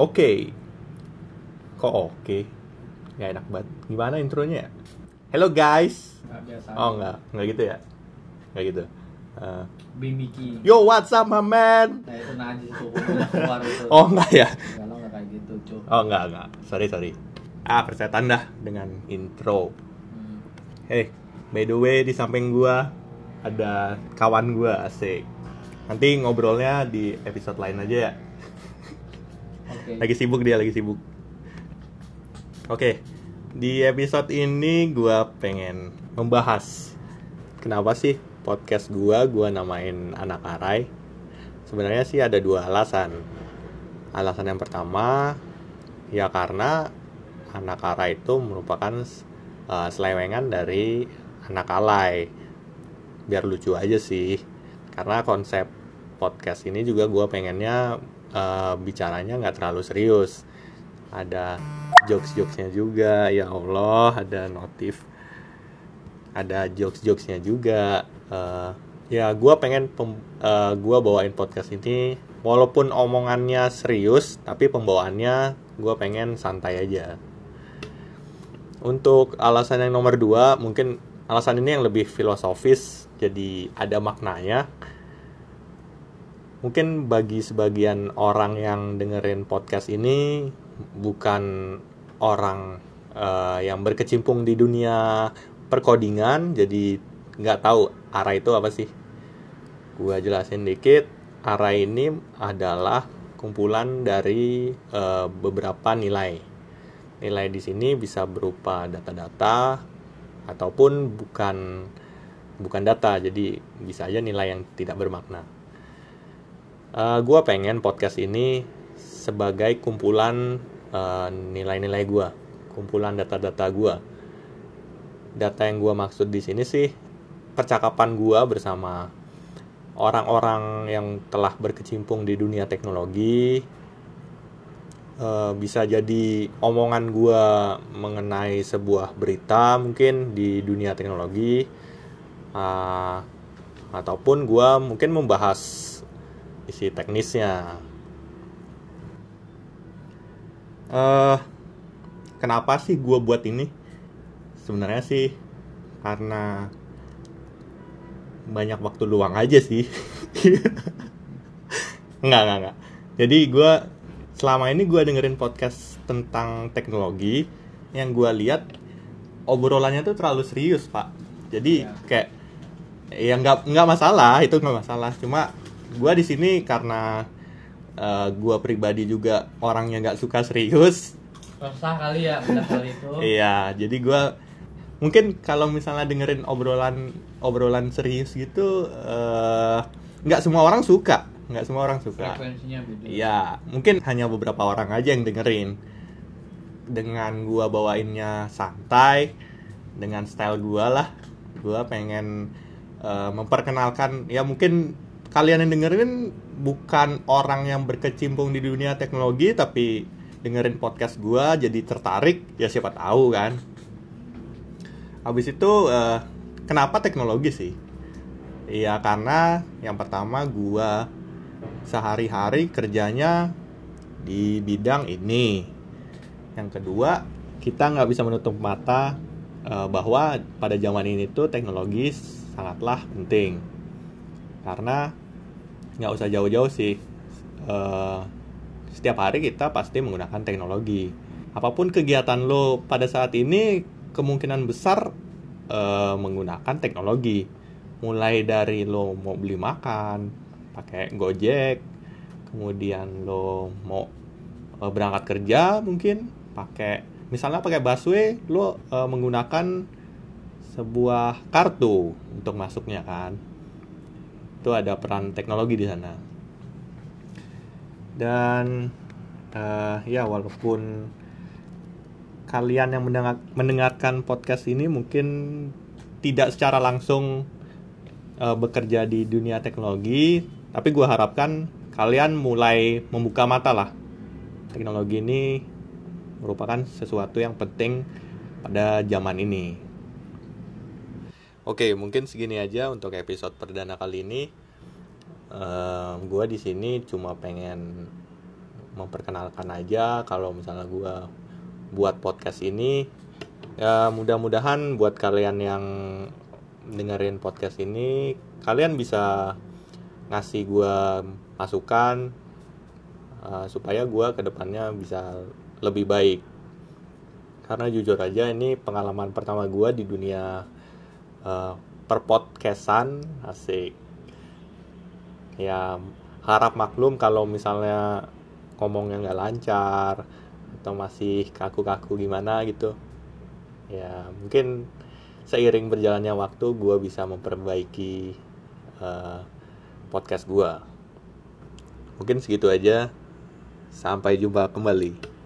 Oke. Kok oke? Nggak enak banget. Gimana intronya ya? Hello guys. Nggak biasa. Oh enggak, enggak gitu ya? Enggak gitu. Eh, Bimiki. Yo, what's up, my man? Nah itu najis tuh, udah keluar itu. Oh enggak ya? Kalau nggak kayak gitu, cuy. Oh enggak, enggak. Sorry, sorry. Ah, persetan dah dengan intro. Hmm. Hey, by the way di samping gua ada kawan gua asik. Nanti ngobrolnya di episode lain aja ya. Oke. Lagi sibuk dia, lagi sibuk. Oke, di episode ini gua pengen membahas kenapa sih podcast gua gua namain anak arai. Sebenarnya sih ada dua alasan. Alasan yang pertama ya karena anak arai itu merupakan uh, selewengan dari anak alay. Biar lucu aja sih. Karena konsep podcast ini juga gua pengennya uh, bicaranya nggak terlalu serius. Ada jokes-jokesnya juga ya Allah ada notif ada jokes-jokesnya juga. Eh, ya gua pengen pem- eh, gua bawain podcast ini walaupun omongannya serius tapi pembawaannya gua pengen santai aja. Untuk alasan yang nomor dua mungkin alasan ini yang lebih filosofis jadi ada maknanya mungkin bagi sebagian orang yang dengerin podcast ini bukan orang eh, yang berkecimpung di dunia perkodingan jadi nggak tahu arah itu apa sih. Gua jelasin dikit arah ini adalah kumpulan dari eh, beberapa nilai. Nilai di sini bisa berupa data-data ataupun bukan bukan data jadi bisa aja nilai yang tidak bermakna Uh, gue pengen podcast ini sebagai kumpulan uh, nilai-nilai gue, kumpulan data-data gue. Data yang gue maksud di sini sih percakapan gue bersama orang-orang yang telah berkecimpung di dunia teknologi. Uh, bisa jadi omongan gue mengenai sebuah berita mungkin di dunia teknologi, uh, ataupun gue mungkin membahas isi teknisnya. eh kenapa sih gue buat ini? Sebenarnya sih karena banyak waktu luang aja sih. enggak, enggak, enggak. Jadi gue selama ini gue dengerin podcast tentang teknologi yang gue lihat obrolannya tuh terlalu serius pak. Jadi Ya. kayak ya nggak nggak masalah itu nggak masalah cuma gue di sini karena uh, gue pribadi juga orangnya nggak suka serius Resah kali ya, benar kali itu. iya jadi gue mungkin kalau misalnya dengerin obrolan obrolan serius gitu eh, nggak semua orang suka nggak semua orang suka Frekuensinya beda. Iya, mungkin hanya beberapa orang aja yang dengerin. Dengan gua bawainnya santai, dengan style gua lah, gua pengen eh, memperkenalkan ya mungkin kalian yang dengerin bukan orang yang berkecimpung di dunia teknologi tapi dengerin podcast gua jadi tertarik ya siapa tahu kan. Habis itu eh, kenapa teknologi sih? Iya karena yang pertama gua sehari-hari kerjanya di bidang ini. Yang kedua, kita nggak bisa menutup mata eh, bahwa pada zaman ini tuh teknologi sangatlah penting. Karena nggak usah jauh-jauh sih. Eh, setiap hari kita pasti menggunakan teknologi. Apa pun kegiatan lo pada saat ini kemungkinan besar eh, menggunakan teknologi. Mulai dari lo mau beli makan, pakai Gojek, kemudian lo mau eh, berangkat kerja mungkin pakai misalnya pakai busway lo eh, menggunakan sebuah kartu untuk masuknya kan itu ada peran teknologi di sana dan eh, ya walaupun kalian yang mendengar- mendengarkan podcast ini mungkin tidak secara langsung eh, bekerja di dunia teknologi, tapi gue harapkan kalian mulai membuka mata lah. Teknologi ini merupakan sesuatu yang penting pada zaman ini. Oke, mungkin segini aja untuk episode perdana kali ini. gue di sini cuma pengen memperkenalkan aja kalau misalnya gue buat podcast ini ya mudah-mudahan buat kalian yang dengerin podcast ini kalian bisa ngasih gue masukan uh, supaya gue ke depannya bisa lebih baik karena jujur aja ini pengalaman pertama gue di dunia uh, perpodcastan asik. Ya harap maklum kalau misalnya ngomongnya nggak lancar atau masih kaku-kaku gimana gitu. Ya mungkin seiring berjalannya waktu gue bisa memperbaiki uh, podcast gue mungkin segitu aja. Sampai jumpa kembali